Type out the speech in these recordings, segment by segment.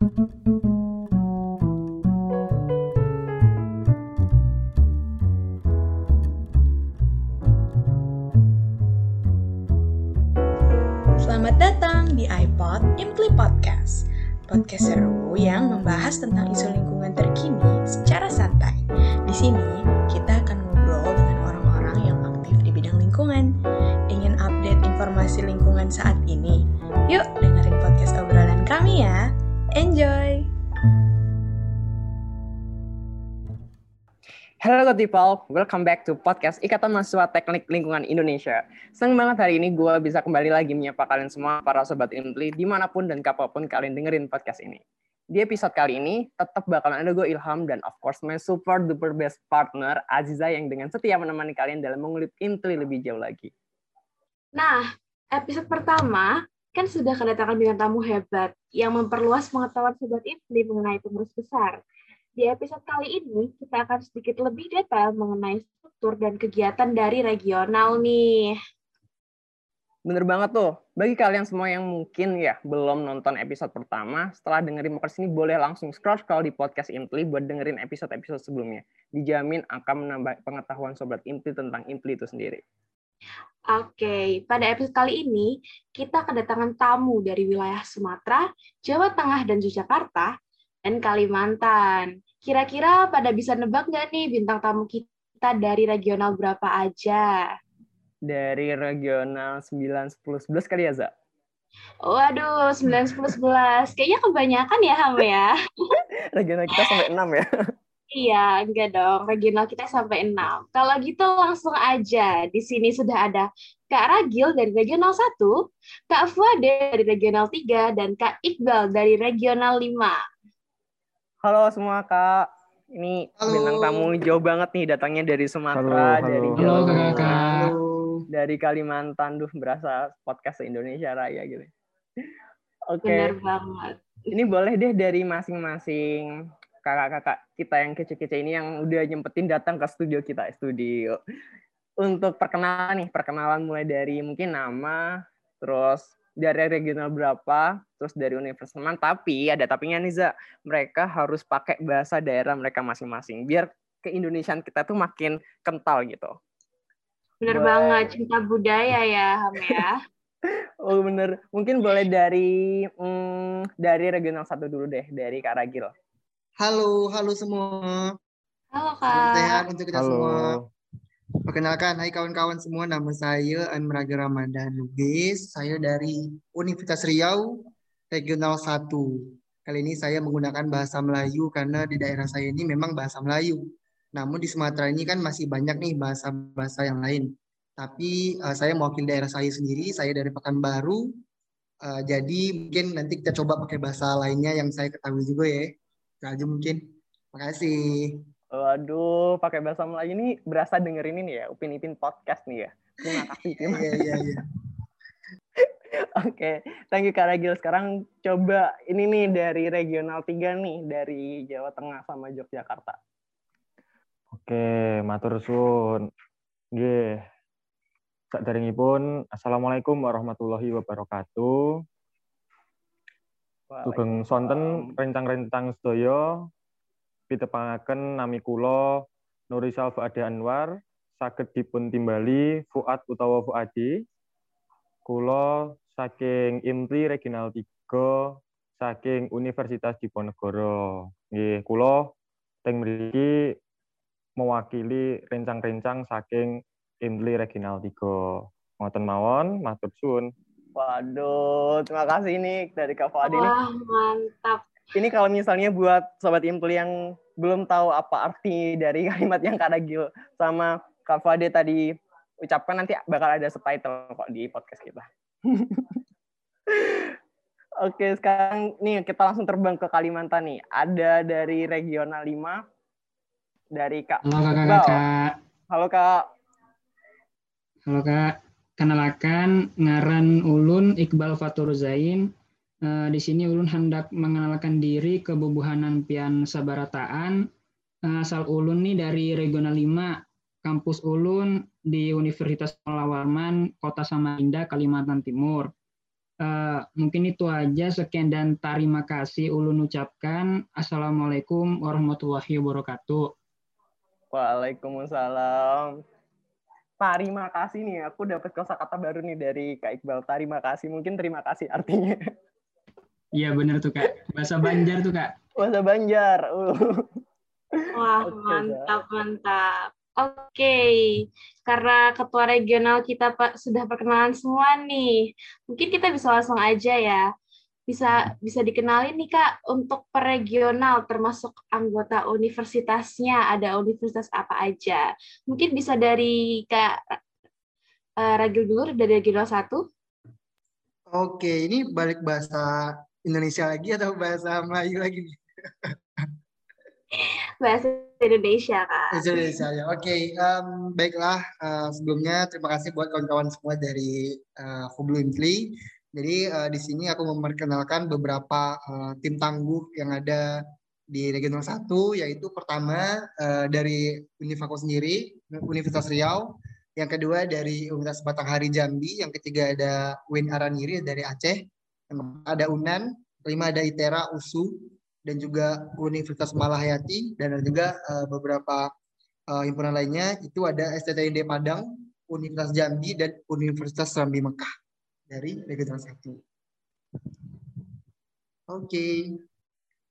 Selamat datang di iPod Impli Podcast. Podcast seru yang membahas tentang isu lingkungan terkini secara santai. Di sini, kita akan ngobrol dengan orang-orang yang aktif di bidang lingkungan. Ingin update informasi lingkungan saat ini? Yuk dengerin podcast obrolan kami ya. Enjoy! Halo people, welcome back to podcast Ikatan Mahasiswa Teknik Lingkungan Indonesia. Senang banget hari ini gue bisa kembali lagi menyapa kalian semua, para sobat Impli, di mana pun dan kapan pun kalian dengerin podcast ini. Di episode kali ini, tetap bakalan ada gue Ilham dan of course my super duper best partner, Aziza, yang dengan setia menemani kalian dalam mengulik Impli lebih jauh lagi. Nah, episode pertama kan sudah kedatangan bintang tamu hebat yang memperluas pengetahuan sobat Impli mengenai pengurus besar. Di episode kali ini, kita akan sedikit lebih detail mengenai struktur dan kegiatan dari regional nih. Bener banget tuh. Bagi kalian semua yang mungkin ya belum nonton episode pertama, setelah dengerin podcast ini boleh langsung scroll-scroll di podcast Impli buat dengerin episode-episode sebelumnya. Dijamin akan menambah pengetahuan Sobat Impli tentang Impli itu sendiri. Oke, pada episode kali ini, kita kedatangan tamu dari wilayah Sumatera, Jawa Tengah, dan Yogyakarta, dan Kalimantan. Kira-kira pada bisa nebak nggak nih bintang tamu kita dari regional berapa aja? Dari regional 9, 10, 11 kali ya, Za? Waduh, 9, 10, 11. Kayaknya kebanyakan ya, Ham ya? regional kita sampai 6 ya? Iya, enggak dong. Regional kita sampai 6. Kalau gitu langsung aja. Di sini sudah ada Kak Ragil dari Regional 1, Kak Fuade dari Regional 3, dan Kak Iqbal dari Regional 5. Halo semua kak, ini Halo. bintang tamu jauh banget nih datangnya dari Sumatera, Halo, halo. dari Halo, Jawa. Tengah, dari Kalimantan, duh berasa podcast Indonesia Raya gitu. Oke, Benar banget. ini boleh deh dari masing-masing kakak-kakak kita yang kece-kece ini yang udah nyempetin datang ke studio kita, studio. Untuk perkenalan nih, perkenalan mulai dari mungkin nama, terus dari regional berapa, terus dari universitas mana. Tapi ada tapinya nih, Za. Mereka harus pakai bahasa daerah mereka masing-masing. Biar keindonesiaan kita tuh makin kental gitu. Benar Boleh. banget. Cinta budaya ya, Ham ya. Oh bener. Mungkin boleh dari hmm, dari regional satu dulu deh, dari Kak Ragil. Halo, halo semua. Halo, Salam sehat Kak. untuk kita semua. Halo. Perkenalkan, hai kawan-kawan semua, nama saya Anmeraga Ramadan Lubis. Saya dari Universitas Riau, Regional 1. Kali ini saya menggunakan bahasa Melayu karena di daerah saya ini memang bahasa Melayu. Namun di Sumatera ini kan masih banyak nih bahasa-bahasa yang lain. Tapi eh, saya mewakili daerah saya sendiri, saya dari Pekanbaru. Eh, jadi mungkin nanti kita coba pakai bahasa lainnya yang saya ketahui juga ya. Itu aja mungkin. Makasih. Waduh, pakai bahasa Melayu ini berasa dengerin ini ya, Upin Ipin podcast nih ya. Terima kasih, Iya, iya, iya. Oke, thank you Kak Ragil. Sekarang coba ini nih dari regional 3 nih, dari Jawa Tengah sama Yogyakarta. Oke, matur suwun. Nggih. Sakderengipun Assalamualaikum warahmatullahi wabarakatuh. Sugeng sonten rencang-rencang sedaya pitepangaken nami kula Nurisal Fuade Anwar saged dipun timbali Fuad utawa Fuadi. Kula saking Impli Regional 3 saking Universitas Diponegoro. Nggih, kula teng mriki mewakili rencang-rencang saking Impli Regional 3. Ngoten mawon, matur suwun. Waduh, terima kasih nih dari Kak Fuadi nih. Wah, mantap. Ini kalau misalnya buat sobat Impli yang belum tahu apa arti dari kalimat yang Kak Ragil sama Kak Fuadi tadi ucapkan nanti bakal ada subtitle kok di podcast kita. Oke, sekarang nih kita langsung terbang ke Kalimantan nih. Ada dari regional 5 dari Kak. Halo Iqbal. kakak-kakak. Halo Kak. Halo kak. Kenalkan ngaran ulun Iqbal Fatur Zain. Eh, di sini ulun hendak mengenalkan diri ke Bubuhanan Pian Sabarataan. Eh, asal ulun nih dari Regional 5, kampus ulun di Universitas Palawarman, Kota Samarinda, Kalimantan Timur. Uh, mungkin itu aja. Sekian dan terima kasih ulun ucapkan. Assalamualaikum warahmatullahi wabarakatuh. Waalaikumsalam. Terima kasih nih, aku dapat kata baru nih dari Kak Iqbal. Terima kasih, mungkin terima kasih artinya. Iya benar tuh Kak. Bahasa Banjar tuh Kak. Bahasa Banjar. Uh. Wah, mantap, mantap. Oke, okay. karena ketua regional kita Pak sudah perkenalan semua nih. Mungkin kita bisa langsung aja ya. Bisa bisa dikenalin nih Kak untuk per regional termasuk anggota universitasnya, ada universitas apa aja. Mungkin bisa dari Kak uh, Ragil dulu dari regional 1. Oke, ini balik bahasa Indonesia lagi atau bahasa Melayu lagi nih? bahasa Indonesia kak. Indonesia ya. Oke, okay. um, baiklah. Uh, sebelumnya terima kasih buat kawan-kawan semua dari uh, Hublu Impli. Jadi uh, di sini aku memperkenalkan beberapa uh, tim tangguh yang ada di Regional 1 yaitu pertama uh, dari Unifakultas sendiri, Universitas Riau, yang kedua dari Universitas Batanghari Jambi, yang ketiga ada Win Araniri dari Aceh, yang ada UNAN, kelima ada ITERA USU, dan juga Universitas Malahayati. Dan ada juga uh, beberapa uh, himpunan lainnya. Itu ada STTID Padang, Universitas Jambi dan Universitas Serambi Mekah dari Regional 1. Oke. Okay.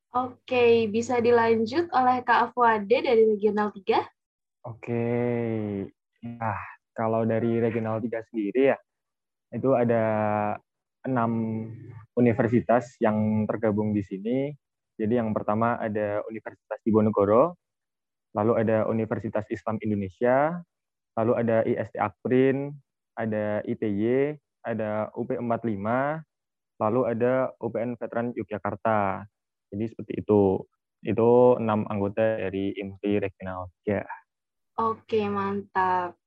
Oke, okay, bisa dilanjut oleh Kak Afuade dari Regional 3? Oke. Okay. Nah, kalau dari Regional 3 sendiri ya, itu ada enam universitas yang tergabung di sini jadi yang pertama ada Universitas Diponegoro, lalu ada Universitas Islam Indonesia, lalu ada IST Akprin, ada ITY, ada UP45, lalu ada UPN Veteran Yogyakarta. Jadi seperti itu. Itu enam anggota dari IMPI Regional ya. Oke, mantap.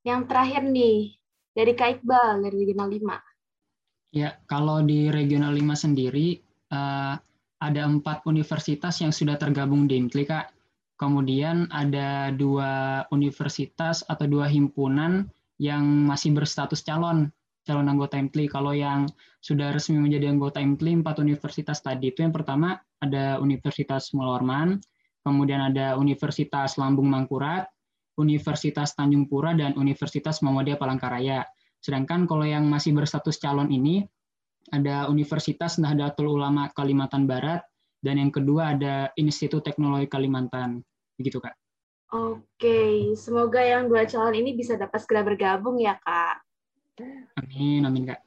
Yang terakhir nih, dari Kak Iqbal, dari Regional 5. Ya, kalau di Regional 5 sendiri, uh, ada empat universitas yang sudah tergabung di IMTLI, Kak. Kemudian ada dua universitas atau dua himpunan yang masih berstatus calon, calon anggota IMTLI. Kalau yang sudah resmi menjadi anggota IMTLI, empat universitas tadi itu yang pertama ada Universitas Mulorman, kemudian ada Universitas Lambung Mangkurat, Universitas Tanjung Pura, dan Universitas Muhammadiyah Palangkaraya. Sedangkan kalau yang masih berstatus calon ini, ada Universitas Nahdlatul Ulama Kalimantan Barat, dan yang kedua ada Institut Teknologi Kalimantan. Begitu, Kak. Oke, semoga yang dua calon ini bisa dapat segera bergabung ya, Kak. Amin, amin, Kak.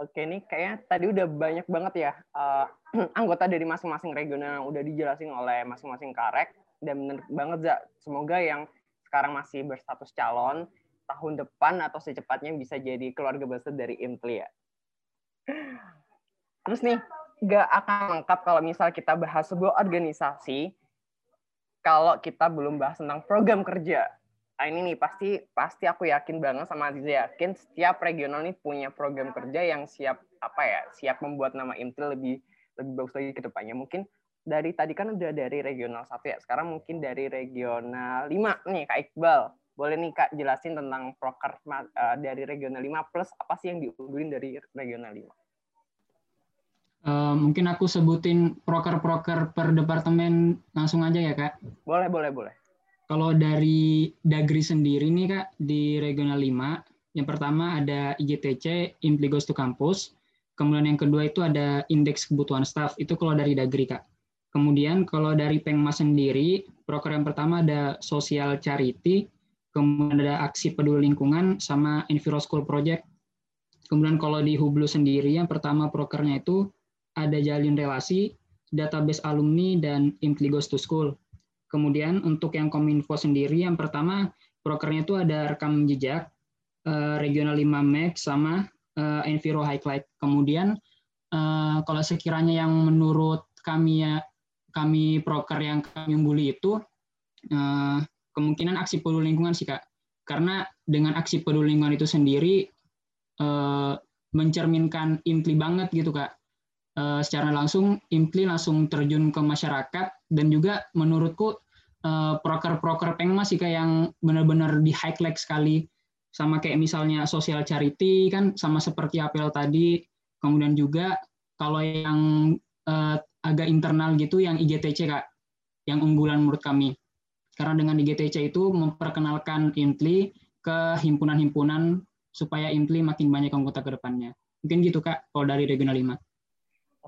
Oke, nih kayaknya tadi udah banyak banget ya uh, anggota dari masing-masing regional yang udah dijelasin oleh masing-masing karek. Dan bener banget, Za. Semoga yang sekarang masih berstatus calon, tahun depan atau secepatnya bisa jadi keluarga besar dari IMTLI ya. Terus nih, nggak akan lengkap kalau misal kita bahas sebuah organisasi kalau kita belum bahas tentang program kerja. Nah ini nih pasti pasti aku yakin banget sama Aziza yakin setiap regional nih punya program kerja yang siap apa ya siap membuat nama Intel lebih lebih bagus lagi ke depannya. Mungkin dari tadi kan udah dari regional satu ya, sekarang mungkin dari regional 5 nih Kak Iqbal. Boleh nih Kak jelasin tentang proker uh, dari regional 5 plus apa sih yang diunggulin dari regional 5? Uh, mungkin aku sebutin proker-proker per departemen langsung aja ya kak. Boleh, boleh, boleh. Kalau dari Dagri sendiri nih kak, di Regional 5, yang pertama ada IGTC, Impligos to Campus. Kemudian yang kedua itu ada Indeks Kebutuhan Staff, itu kalau dari Dagri kak. Kemudian kalau dari Pengmas sendiri, proker yang pertama ada Social Charity, kemudian ada Aksi Peduli Lingkungan, sama Enviro School Project. Kemudian kalau di Hublu sendiri, yang pertama prokernya itu ada jalin relasi, database alumni, dan Impligos to School. Kemudian untuk yang Kominfo sendiri, yang pertama prokernya itu ada rekam jejak, uh, regional 5 Max, sama uh, Enviro Highlight. Kemudian uh, kalau sekiranya yang menurut kami ya kami proker yang kami ungguli itu kemungkinan aksi peduli lingkungan sih kak karena dengan aksi peduli lingkungan itu sendiri mencerminkan impli banget gitu kak uh, secara langsung Impli langsung terjun ke masyarakat dan juga menurutku uh, proker-proker pengmas sih kayak yang benar-benar di highlight sekali sama kayak misalnya sosial charity kan sama seperti apel tadi Kemudian juga kalau yang uh, agak internal gitu yang IGTC Kak, yang unggulan menurut kami. Karena dengan IGTC itu memperkenalkan Intli ke himpunan-himpunan supaya Intli makin banyak anggota ke depannya. Mungkin gitu Kak, kalau dari Regional 5.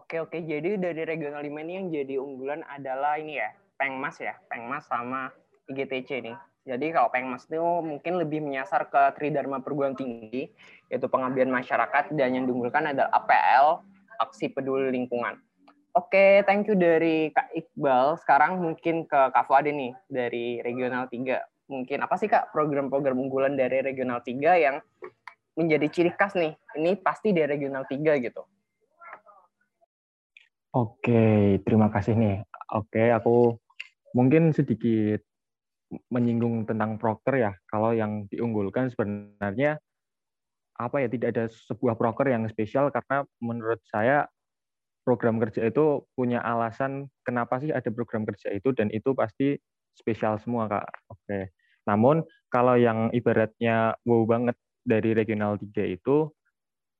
Oke, oke. Jadi dari Regional 5 ini yang jadi unggulan adalah ini ya, Pengmas ya, Pengmas sama IGTC nih. Jadi kalau Pengmas itu mungkin lebih menyasar ke Tridharma Perguruan Tinggi, yaitu pengabdian masyarakat, dan yang diunggulkan adalah APL, Aksi Peduli Lingkungan. Oke, thank you dari Kak Iqbal. Sekarang mungkin ke Kak Fuade nih, dari Regional 3. Mungkin apa sih Kak program-program unggulan dari Regional 3 yang menjadi ciri khas nih? Ini pasti dari Regional 3 gitu. Oke, terima kasih nih. Oke, aku mungkin sedikit menyinggung tentang proker ya. Kalau yang diunggulkan sebenarnya apa ya tidak ada sebuah proker yang spesial karena menurut saya program kerja itu punya alasan kenapa sih ada program kerja itu dan itu pasti spesial semua kak. Oke. Namun kalau yang ibaratnya wow banget dari regional 3 itu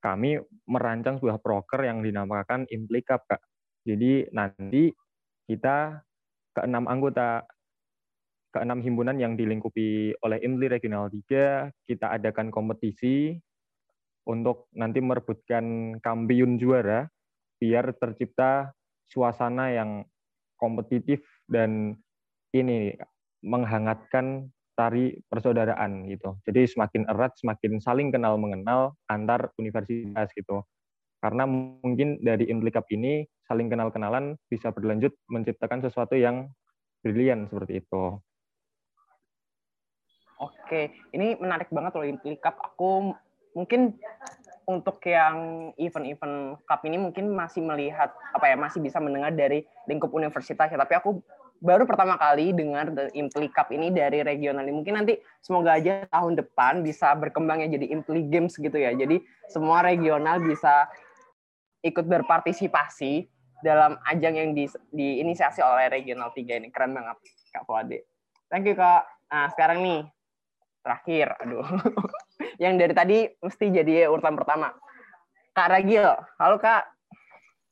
kami merancang sebuah proker yang dinamakan Implikap kak. Jadi nanti kita keenam anggota keenam himpunan yang dilingkupi oleh Impli Regional 3 kita adakan kompetisi untuk nanti merebutkan kampiun juara biar tercipta suasana yang kompetitif dan ini menghangatkan tari persaudaraan gitu. Jadi semakin erat, semakin saling kenal mengenal antar universitas gitu. Karena mungkin dari implikap ini saling kenal-kenalan bisa berlanjut menciptakan sesuatu yang brilian seperti itu. Oke, ini menarik banget loh implikap. Aku mungkin untuk yang event-event cup ini mungkin masih melihat apa ya masih bisa mendengar dari lingkup universitas ya tapi aku baru pertama kali dengar Impli Cup ini dari regional mungkin nanti semoga aja tahun depan bisa berkembang ya jadi Impli Games gitu ya jadi semua regional bisa ikut berpartisipasi dalam ajang yang di, diinisiasi oleh regional 3 ini. Keren banget Kak Fuade thank you Kak. Nah sekarang nih terakhir aduh. Yang dari tadi mesti jadi urutan pertama. Kak Ragil. Halo Kak.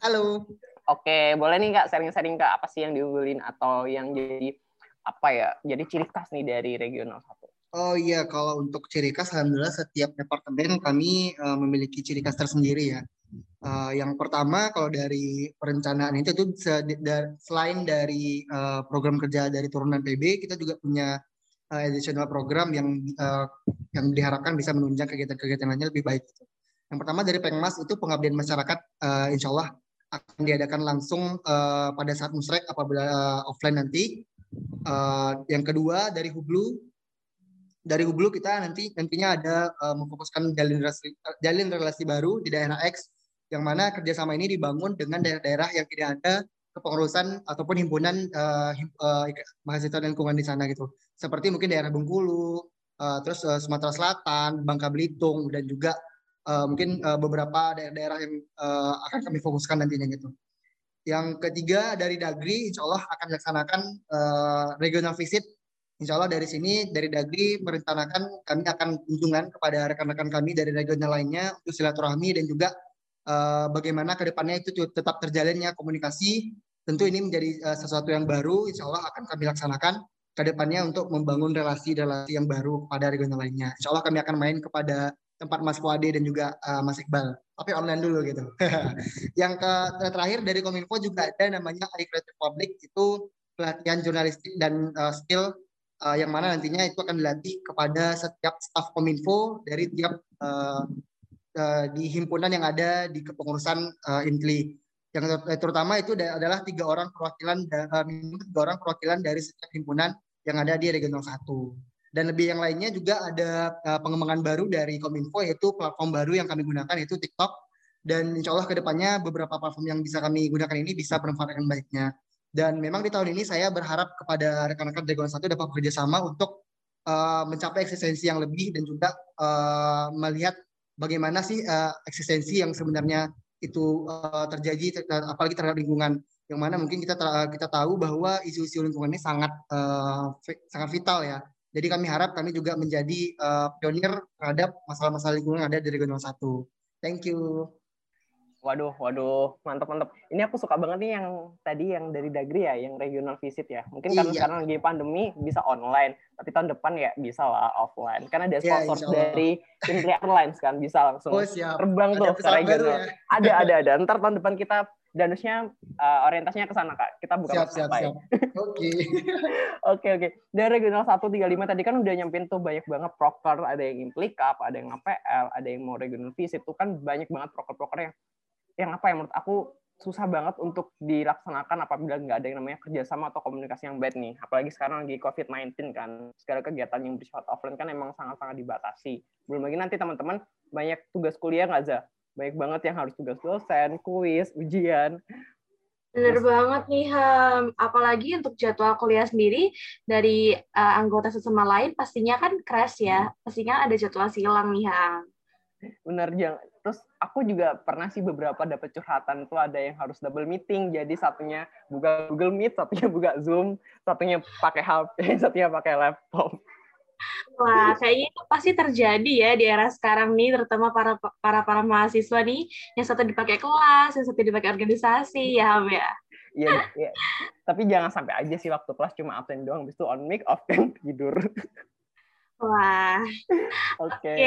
Halo. Oke boleh nih Kak sharing-sharing Kak apa sih yang diunggulin atau yang jadi apa ya jadi ciri khas nih dari regional satu Oh iya, kalau untuk ciri khas, alhamdulillah setiap departemen kami uh, memiliki ciri khas tersendiri ya. Uh, yang pertama, kalau dari perencanaan itu, itu selain dari uh, program kerja dari turunan PB, kita juga punya uh, additional program yang uh, yang diharapkan bisa menunjang kegiatan-kegiatan lainnya lebih baik. Yang pertama dari Pengmas itu pengabdian masyarakat, uh, insya Allah akan diadakan langsung uh, pada saat musrek apabila uh, offline nanti. Uh, yang kedua dari Hublu, dari Hublu kita nanti nantinya ada uh, memfokuskan jalin relasi, jalin relasi baru di daerah X, yang mana kerjasama ini dibangun dengan daerah-daerah yang tidak ada kepengurusan ataupun himpunan uh, uh, mahasiswa dan lingkungan di sana gitu seperti mungkin daerah Bengkulu, uh, terus uh, Sumatera Selatan, Bangka Belitung, dan juga uh, mungkin uh, beberapa daerah-daerah yang uh, akan kami fokuskan nantinya gitu. Yang ketiga dari Dagri, insya Allah akan dilaksanakan uh, regional visit. Insya Allah dari sini, dari Dagri merencanakan kami akan kunjungan kepada rekan-rekan kami dari regional lainnya untuk silaturahmi dan juga uh, bagaimana ke depannya itu tetap terjalinnya komunikasi. Tentu ini menjadi uh, sesuatu yang baru, insya Allah akan kami laksanakan ke depannya untuk membangun relasi-relasi yang baru pada regional lainnya. Insya Allah kami akan main kepada tempat Mas Fuade dan juga uh, Mas Iqbal. Tapi online dulu gitu. yang ke terakhir dari Kominfo juga ada namanya Creative Public itu pelatihan jurnalistik dan uh, skill uh, yang mana nantinya itu akan dilatih kepada setiap staf Kominfo dari tiap uh, uh, di himpunan yang ada di kepengurusan uh, Intli yang terutama itu adalah tiga orang perwakilan tiga orang perwakilan dari setiap himpunan yang ada di regional 1. Dan lebih yang lainnya juga ada uh, pengembangan baru dari Kominfo yaitu platform baru yang kami gunakan yaitu TikTok dan insya Allah ke depannya beberapa platform yang bisa kami gunakan ini bisa bermanfaat dengan baiknya. Dan memang di tahun ini saya berharap kepada rekan-rekan Dragon 1 dapat bekerja sama untuk uh, mencapai eksistensi yang lebih dan juga uh, melihat bagaimana sih uh, eksistensi yang sebenarnya itu uh, terjadi apalagi terhadap lingkungan yang mana mungkin kita kita tahu bahwa isu-isu lingkungan ini sangat uh, sangat vital ya. Jadi kami harap kami juga menjadi uh, pionir terhadap masalah-masalah lingkungan yang ada di regional 1. Thank you. Waduh, waduh, mantap mantap. Ini aku suka banget nih yang tadi yang dari Dagri ya, yang regional visit ya. Mungkin karena Iya. sekarang lagi pandemi bisa online, tapi tahun depan ya bisa lah offline. Karena ada Iya, sponsor Allah. dari Simply Airlines kan, bisa langsung Oh siap. terbang Ada tuh ke regional. ya. Ada, ada, ada. Ntar tahun depan kita danusnya uh, orientasinya ke sana kak. Kita buka Siap, siap, siap. Oke. Oke oke. Dari regional 135 tadi kan udah nyampein tuh banyak banget proker, ada yang implikap, ada yang APL, ada yang mau regional visit tuh kan banyak banget proker-proker yang yang apa ya menurut aku susah banget untuk dilaksanakan apabila nggak ada yang namanya kerjasama atau komunikasi yang baik nih. Apalagi sekarang lagi COVID-19 kan, segala kegiatan yang bersifat offline kan emang sangat-sangat dibatasi. Belum lagi nanti teman-teman banyak tugas kuliah nggak za? Banyak banget yang harus tugas dosen, kuis, ujian. Bener banget nih, Ham. Apalagi untuk jadwal kuliah sendiri dari uh, anggota sesama lain pastinya kan crash ya. Pastinya ada jadwal silang nih, Ham. Bener jangan. Terus aku juga pernah sih beberapa dapat curhatan tuh ada yang harus double meeting. Jadi satunya buka Google Meet, satunya buka Zoom, satunya pakai HP, satunya pakai laptop. Wah, kayaknya itu pasti terjadi ya di era sekarang nih, terutama para para para mahasiswa nih, yang satu dipakai kelas, yang satu dipakai organisasi, ya Ham ya. Iya, iya. Tapi jangan sampai aja sih waktu kelas cuma absen doang, habis itu on mic, off cam, tidur. Wah, Oke. oke.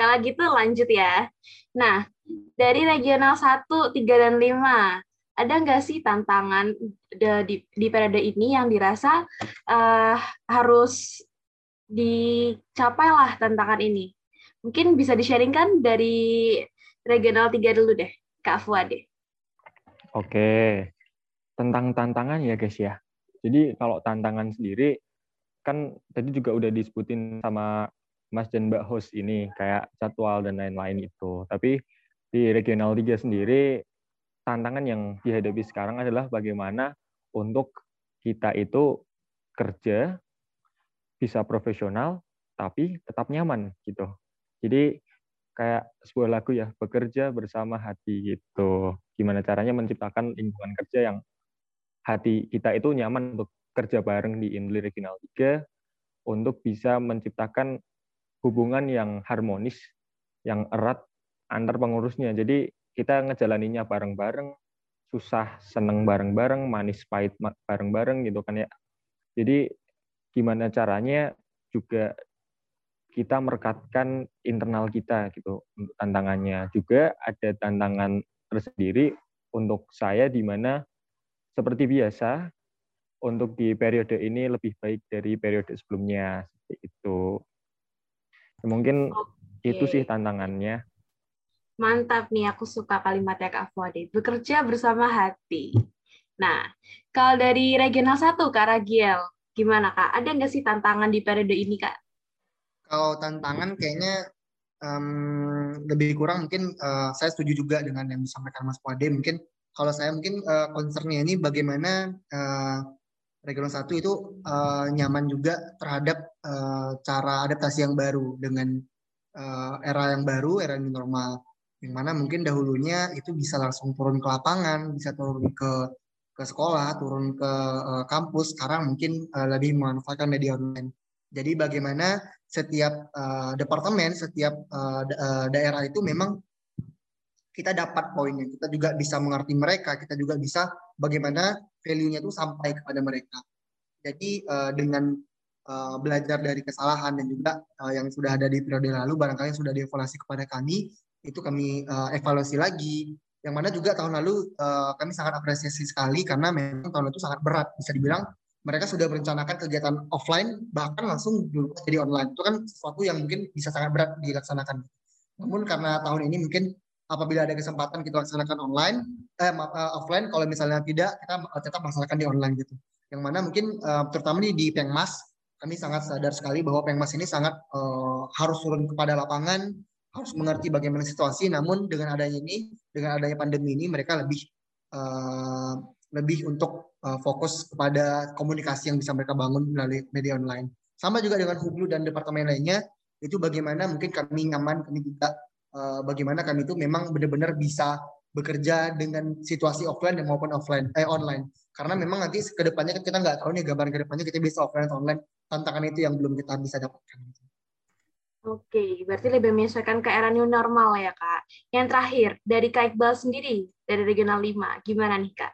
Kalau gitu lanjut ya. Nah, dari regional 1, 3, dan 5, ada nggak sih tantangan di, di periode ini yang dirasa eh, harus dicapai lah tantangan ini? Mungkin bisa di-sharingkan dari regional 3 dulu deh, Kak Fuade. Oke, tentang tantangan ya guys ya. Jadi kalau tantangan sendiri kan tadi juga udah disebutin sama Mas dan Mbak host ini kayak jadwal dan lain-lain itu. Tapi di regional 3 sendiri tantangan yang dihadapi sekarang adalah bagaimana untuk kita itu kerja bisa profesional tapi tetap nyaman gitu. Jadi kayak sebuah lagu ya, bekerja bersama hati gitu. Gimana caranya menciptakan lingkungan kerja yang hati kita itu nyaman untuk kerja bareng di Indli Regional 3 untuk bisa menciptakan hubungan yang harmonis, yang erat antar pengurusnya. Jadi kita ngejalaninya bareng-bareng, susah seneng bareng-bareng, manis pahit bareng-bareng gitu kan ya. Jadi gimana caranya juga kita merekatkan internal kita gitu untuk tantangannya. Juga ada tantangan tersendiri untuk saya di mana seperti biasa untuk di periode ini lebih baik dari periode sebelumnya seperti itu. Mungkin Oke. itu sih tantangannya. Mantap nih, aku suka kalimatnya Kak Fuade. Bekerja bersama hati. Nah, kalau dari regional 1, Kak Ragiel, gimana Kak? Ada nggak sih tantangan di periode ini, Kak? Kalau tantangan kayaknya em, lebih kurang mungkin eh, saya setuju juga dengan yang disampaikan Mas Wade. Mungkin kalau saya mungkin eh, concernnya ini bagaimana eh, regional satu itu eh, nyaman juga terhadap eh, cara adaptasi yang baru dengan eh, era yang baru, era yang normal. Yang mana mungkin dahulunya itu bisa langsung turun ke lapangan, bisa turun ke ke sekolah, turun ke eh, kampus. Sekarang mungkin eh, lebih memanfaatkan media online. Jadi bagaimana setiap uh, departemen, setiap uh, da- uh, daerah itu memang kita dapat poinnya. Kita juga bisa mengerti mereka, kita juga bisa bagaimana value-nya itu sampai kepada mereka. Jadi uh, dengan uh, belajar dari kesalahan dan juga uh, yang sudah ada di periode lalu, barangkali yang sudah dievaluasi kepada kami, itu kami uh, evaluasi lagi. Yang mana juga tahun lalu uh, kami sangat apresiasi sekali karena memang tahun itu sangat berat. Bisa dibilang mereka sudah merencanakan kegiatan offline bahkan langsung berubah jadi online itu kan sesuatu yang mungkin bisa sangat berat dilaksanakan namun karena tahun ini mungkin apabila ada kesempatan kita laksanakan online eh, eh, offline kalau misalnya tidak kita tetap laksanakan di online gitu yang mana mungkin eh, terutama di, di Pengmas kami sangat sadar sekali bahwa Pengmas ini sangat eh, harus turun kepada lapangan harus mengerti bagaimana situasi namun dengan adanya ini dengan adanya pandemi ini mereka lebih eh, lebih untuk uh, fokus kepada komunikasi yang bisa mereka bangun melalui media online. Sama juga dengan Hublu dan departemen lainnya, itu bagaimana mungkin kami nyaman, kami juga uh, bagaimana kami itu memang benar-benar bisa bekerja dengan situasi offline dan maupun offline eh online. Karena memang nanti ke depannya kan kita nggak tahu nih gambaran ke depannya kita bisa offline atau online. Tantangan itu yang belum kita bisa dapatkan. Oke, berarti lebih menyesuaikan ke era new normal ya, Kak. Yang terakhir, dari Kak Iqbal sendiri, dari Regional 5, gimana nih, Kak?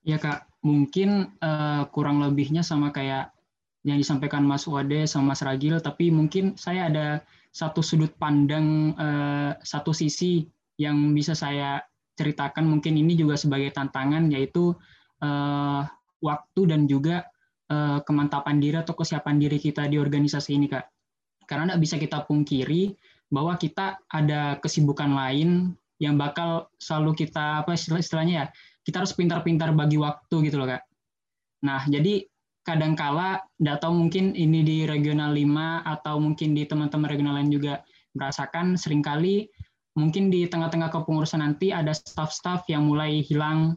Ya, Kak. Mungkin uh, kurang lebihnya sama kayak yang disampaikan Mas Wade sama Mas Ragil, tapi mungkin saya ada satu sudut pandang, uh, satu sisi yang bisa saya ceritakan mungkin ini juga sebagai tantangan, yaitu uh, waktu dan juga uh, kemantapan diri atau kesiapan diri kita di organisasi ini, Kak karena tidak bisa kita pungkiri bahwa kita ada kesibukan lain yang bakal selalu kita apa istilahnya ya kita harus pintar-pintar bagi waktu gitu loh kak. Nah jadi kadangkala tidak tahu mungkin ini di regional 5 atau mungkin di teman-teman regional lain juga merasakan sering kali mungkin di tengah-tengah kepengurusan nanti ada staff-staff yang mulai hilang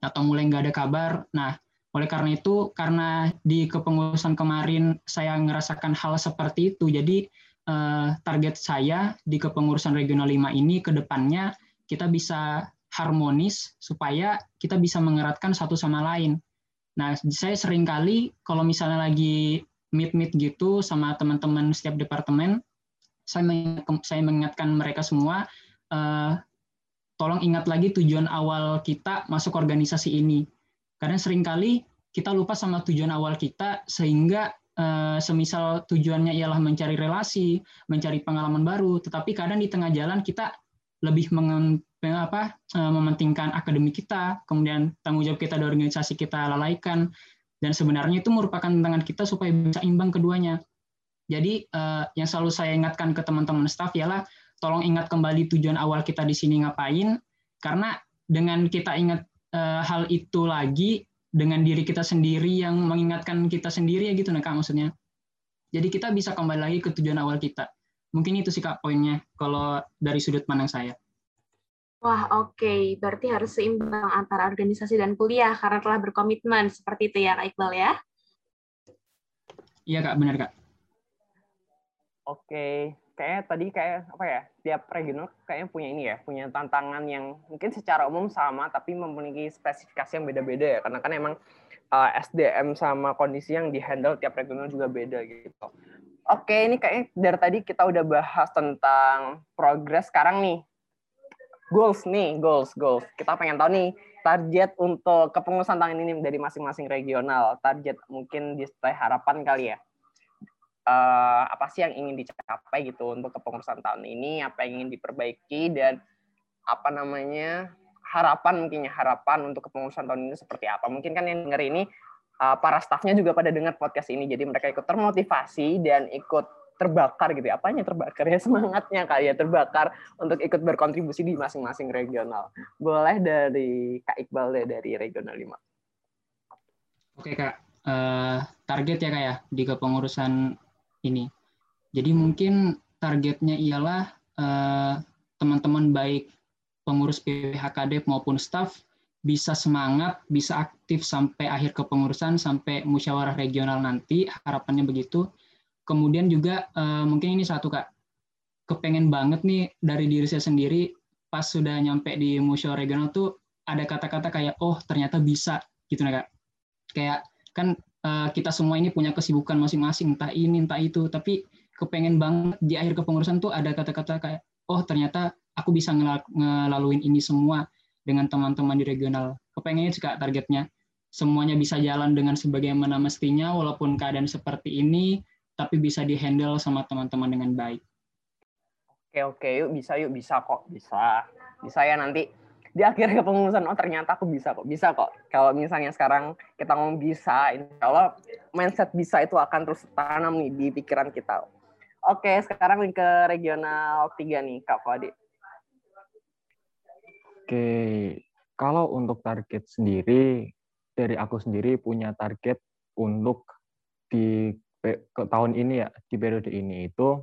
atau mulai nggak ada kabar. Nah oleh karena itu, karena di kepengurusan kemarin saya ngerasakan hal seperti itu, jadi eh, target saya di kepengurusan regional 5 ini ke depannya kita bisa harmonis supaya kita bisa mengeratkan satu sama lain. Nah, saya sering kali kalau misalnya lagi meet-meet gitu sama teman-teman setiap departemen, saya mengingatkan, mereka semua, eh, tolong ingat lagi tujuan awal kita masuk organisasi ini. Karena sering kali kita lupa sama tujuan awal kita sehingga uh, semisal tujuannya ialah mencari relasi, mencari pengalaman baru, tetapi kadang di tengah jalan kita lebih mengen, apa, uh, mementingkan akademik kita, kemudian tanggung jawab kita di organisasi kita lalaikan, dan sebenarnya itu merupakan tantangan kita supaya bisa imbang keduanya. Jadi uh, yang selalu saya ingatkan ke teman-teman staff ialah tolong ingat kembali tujuan awal kita di sini ngapain, karena dengan kita ingat uh, hal itu lagi dengan diri kita sendiri yang mengingatkan kita sendiri ya gitu nah kak maksudnya jadi kita bisa kembali lagi ke tujuan awal kita mungkin itu sih kak poinnya kalau dari sudut pandang saya Wah, oke. Okay. Berarti harus seimbang antara organisasi dan kuliah karena telah berkomitmen. Seperti itu ya, Kak Iqbal ya? Iya, Kak. Benar, Kak. Oke kayaknya tadi kayak apa ya tiap regional kayaknya punya ini ya punya tantangan yang mungkin secara umum sama tapi memiliki spesifikasi yang beda-beda ya karena kan emang uh, eh, SDM sama kondisi yang dihandle tiap regional juga beda gitu. Oke ini kayaknya dari tadi kita udah bahas tentang progres sekarang nih. Goals nih goals goals. Kita pengen tahu nih target untuk kepengurusan tahun ini dari masing-masing regional. Target mungkin di harapan kali ya. Uh, apa sih yang ingin dicapai gitu untuk kepengurusan tahun ini, apa yang ingin diperbaiki? Dan apa namanya harapan mungkinnya harapan untuk kepengurusan tahun ini seperti apa. Mungkin kan yang denger ini uh, para staffnya juga pada dengar podcast ini, jadi mereka ikut termotivasi dan ikut terbakar gitu ya. Apanya terbakar ya semangatnya kali ya terbakar untuk ikut berkontribusi di masing-masing regional. Boleh dari Kak Iqbal deh dari regional 5. Oke Kak, uh, target ya Kak ya di kepengurusan ini. Jadi mungkin targetnya ialah eh, teman-teman uh, baik pengurus PPHKD maupun staf bisa semangat, bisa aktif sampai akhir kepengurusan, sampai musyawarah regional nanti, harapannya begitu. Kemudian juga uh, mungkin ini satu Kak, kepengen banget nih dari diri saya sendiri, pas sudah nyampe di musyawarah regional tuh ada kata-kata kayak, oh ternyata bisa, gitu nah Kak. Kayak kan uh, kita semua ini punya kesibukan masing-masing, entah ini, entah itu, tapi kepengen banget di akhir kepengurusan tuh ada kata-kata kayak, oh ternyata aku bisa ngelaluin ini semua dengan teman-teman di regional. Kepengennya juga targetnya. Semuanya bisa jalan dengan sebagaimana mestinya, walaupun keadaan seperti ini, tapi bisa dihandle sama teman-teman dengan baik. Oke oke, yuk bisa yuk bisa kok. Bisa. Bisa ya nanti. Di akhir kepengurusan oh ternyata aku bisa kok. Bisa kok. Kalau misalnya sekarang kita ngomong bisa insya Allah mindset bisa itu akan terus tanam nih di pikiran kita. Oke sekarang ke regional tiga nih kak Fadi oke kalau untuk target sendiri dari aku sendiri punya target untuk di ke tahun ini ya di periode ini itu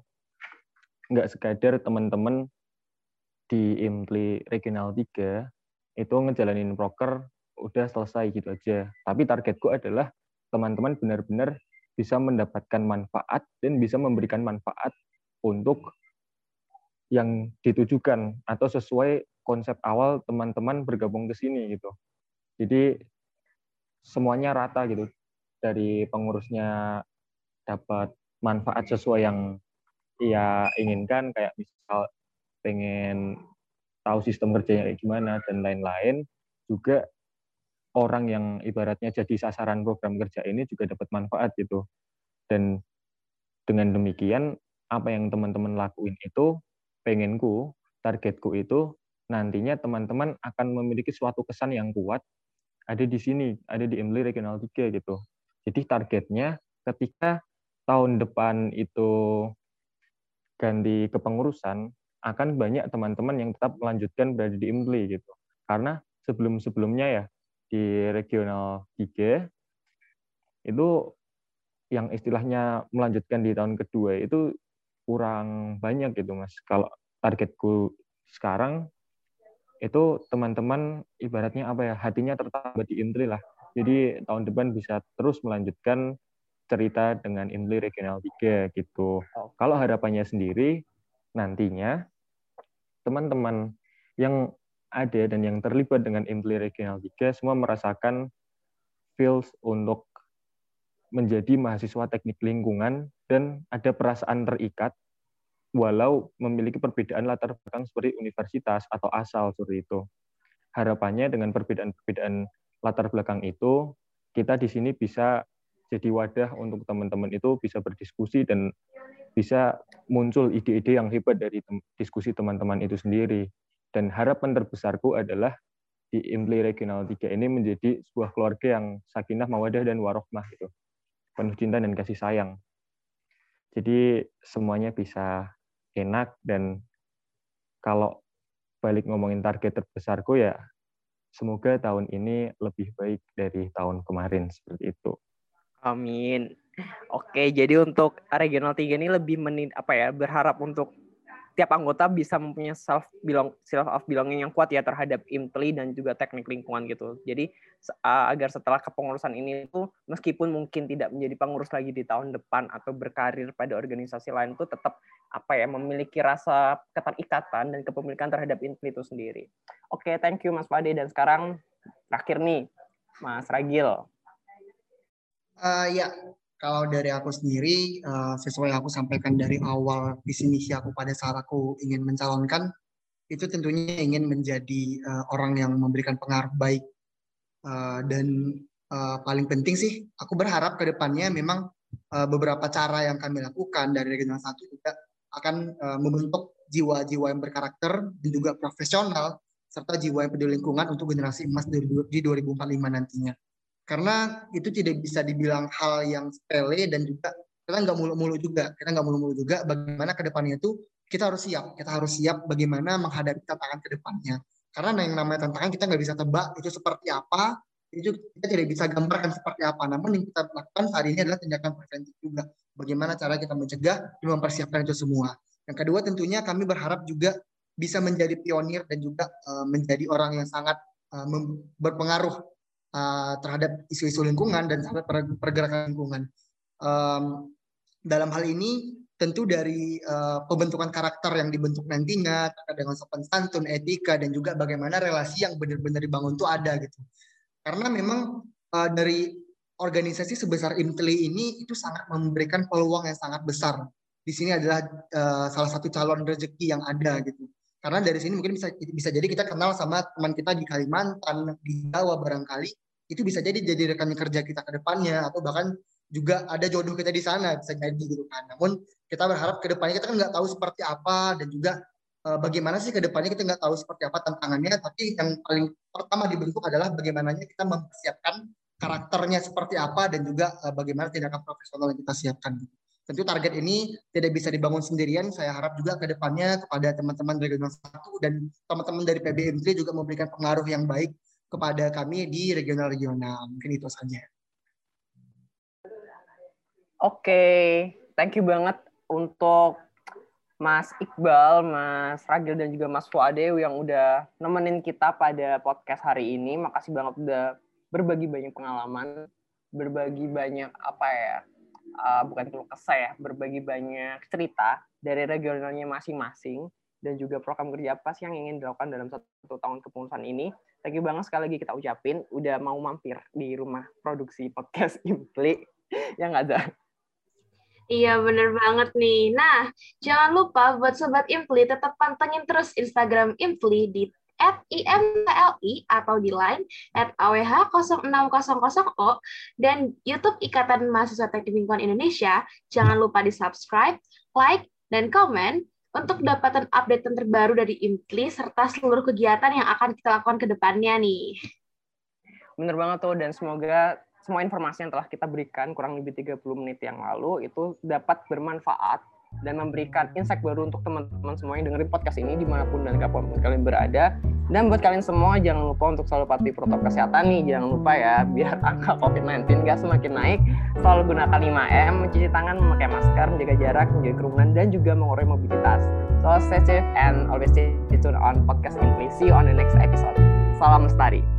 nggak sekadar teman-teman di Impli Regional 3 itu ngejalanin proker udah selesai gitu aja. Tapi targetku adalah teman-teman benar-benar bisa mendapatkan manfaat dan bisa memberikan manfaat untuk yang ditujukan atau sesuai konsep awal teman-teman bergabung ke sini gitu. Jadi semuanya rata gitu. Dari pengurusnya dapat manfaat sesuai yang ia inginkan kayak misal pengen tahu sistem kerjanya kayak gimana dan lain-lain juga orang yang ibaratnya jadi sasaran program kerja ini juga dapat manfaat gitu dan dengan demikian apa yang teman-teman lakuin itu pengenku targetku itu nantinya teman-teman akan memiliki suatu kesan yang kuat ada di sini, ada di Emily Regional 3 gitu. Jadi targetnya ketika tahun depan itu ganti kepengurusan, akan banyak teman-teman yang tetap melanjutkan berada di Emily gitu. Karena sebelum-sebelumnya ya di Regional 3 itu yang istilahnya melanjutkan di tahun kedua itu kurang banyak gitu mas. Kalau targetku sekarang itu teman-teman ibaratnya apa ya hatinya tertambat di Indri lah. Jadi tahun depan bisa terus melanjutkan cerita dengan Indri Regional 3 gitu. Kalau harapannya sendiri nantinya teman-teman yang ada dan yang terlibat dengan Indri Regional 3 semua merasakan feels untuk menjadi mahasiswa teknik lingkungan dan ada perasaan terikat walau memiliki perbedaan latar belakang seperti universitas atau asal seperti itu. Harapannya dengan perbedaan-perbedaan latar belakang itu, kita di sini bisa jadi wadah untuk teman-teman itu bisa berdiskusi dan bisa muncul ide-ide yang hebat dari diskusi teman-teman itu sendiri. Dan harapan terbesarku adalah di Impli Regional 3 ini menjadi sebuah keluarga yang sakinah, mawadah, dan warohmah itu. Penuh cinta dan kasih sayang. Jadi semuanya bisa enak dan kalau balik ngomongin target terbesarku ya semoga tahun ini lebih baik dari tahun kemarin seperti itu. Amin. Oke, jadi untuk regional 3 ini lebih menin apa ya berharap untuk tiap anggota bisa mempunyai self belong self of belonging yang kuat ya terhadap IMTLI dan juga teknik lingkungan gitu. Jadi uh, agar setelah kepengurusan ini itu meskipun mungkin tidak menjadi pengurus lagi di tahun depan atau berkarir pada organisasi lain itu tetap apa ya memiliki rasa keterikatan dan kepemilikan terhadap IMTLI itu sendiri. Oke, okay, thank you Mas Pade dan sekarang terakhir nih Mas Ragil. Uh, ya, kalau dari aku sendiri, uh, sesuai aku sampaikan dari awal visi misi aku pada saat aku ingin mencalonkan, itu tentunya ingin menjadi uh, orang yang memberikan pengaruh baik. Uh, dan uh, paling penting sih, aku berharap ke depannya memang uh, beberapa cara yang kami lakukan dari Regional 1 juga akan uh, membentuk jiwa-jiwa yang berkarakter dan juga profesional, serta jiwa yang peduli lingkungan untuk generasi emas di 2045 nantinya karena itu tidak bisa dibilang hal yang sepele dan juga kita nggak mulu-mulu juga. Kita nggak mulu-mulu juga bagaimana ke depannya itu kita harus siap. Kita harus siap bagaimana menghadapi tantangan ke depannya karena yang namanya tantangan kita nggak bisa tebak itu seperti apa itu kita tidak bisa gambarkan seperti apa. Namun yang kita lakukan saat ini adalah tindakan preventif juga. Bagaimana cara kita mencegah dan mempersiapkan itu semua. Yang kedua tentunya kami berharap juga bisa menjadi pionir dan juga uh, menjadi orang yang sangat uh, berpengaruh uh, terhadap isu-isu lingkungan dan terhadap pergerakan lingkungan. Um, dalam hal ini tentu dari uh, pembentukan karakter yang dibentuk nantinya dengan sopan santun, etika dan juga bagaimana relasi yang benar-benar dibangun itu ada gitu. Karena memang uh, dari organisasi sebesar Inteli ini itu sangat memberikan peluang yang sangat besar. Di sini adalah uh, salah satu calon rezeki yang ada gitu. Karena dari sini mungkin bisa bisa jadi kita kenal sama teman kita di Kalimantan, di Jawa barangkali itu bisa jadi jadi rekan kerja kita ke depannya atau bahkan juga ada jodoh kita di sana bisa jadi gitu kan. Namun kita berharap ke depannya kita kan nggak tahu seperti apa dan juga uh, bagaimana sih ke depannya kita nggak tahu seperti apa tantangannya. Tapi yang paling pertama dibentuk adalah bagaimana kita mempersiapkan karakternya seperti apa dan juga uh, bagaimana tindakan profesional yang kita siapkan. Tentu target ini tidak bisa dibangun sendirian. Saya harap juga ke depannya kepada teman-teman regional satu dan teman-teman dari PBMT juga memberikan pengaruh yang baik kepada kami di regional-regional. Mungkin itu saja. Oke, okay. thank you banget untuk Mas Iqbal, Mas Ragil, dan juga Mas Fuade yang udah nemenin kita pada podcast hari ini. Makasih banget udah berbagi banyak pengalaman, berbagi banyak apa ya, uh, bukan keluh kesah ya, berbagi banyak cerita dari regionalnya masing-masing dan juga program kerja apa sih yang ingin dilakukan dalam satu tahun kepengurusan ini. Thank you banget sekali lagi kita ucapin udah mau mampir di rumah produksi podcast Impli yang ada. Iya bener banget nih. Nah, jangan lupa buat Sobat Impli tetap pantengin terus Instagram Impli di at atau di line at AWH0600O dan YouTube Ikatan Mahasiswa Teknik Lingkungan Indonesia. Jangan lupa di subscribe, like, dan komen untuk dapatkan update terbaru dari Impli serta seluruh kegiatan yang akan kita lakukan ke depannya nih. Bener banget tuh, dan semoga semua informasi yang telah kita berikan kurang lebih 30 menit yang lalu itu dapat bermanfaat dan memberikan insight baru untuk teman-teman semua yang dengerin podcast ini di mana pun dan kapan pun kalian berada. Dan buat kalian semua jangan lupa untuk selalu patuhi protokol kesehatan nih, jangan lupa ya biar angka COVID-19 gak semakin naik. Selalu gunakan 5M, mencuci tangan, memakai masker, menjaga jarak, menjaga kerumunan, dan juga mengurangi mobilitas. So stay safe and always stay tuned on podcast you on the next episode. Salam lestari.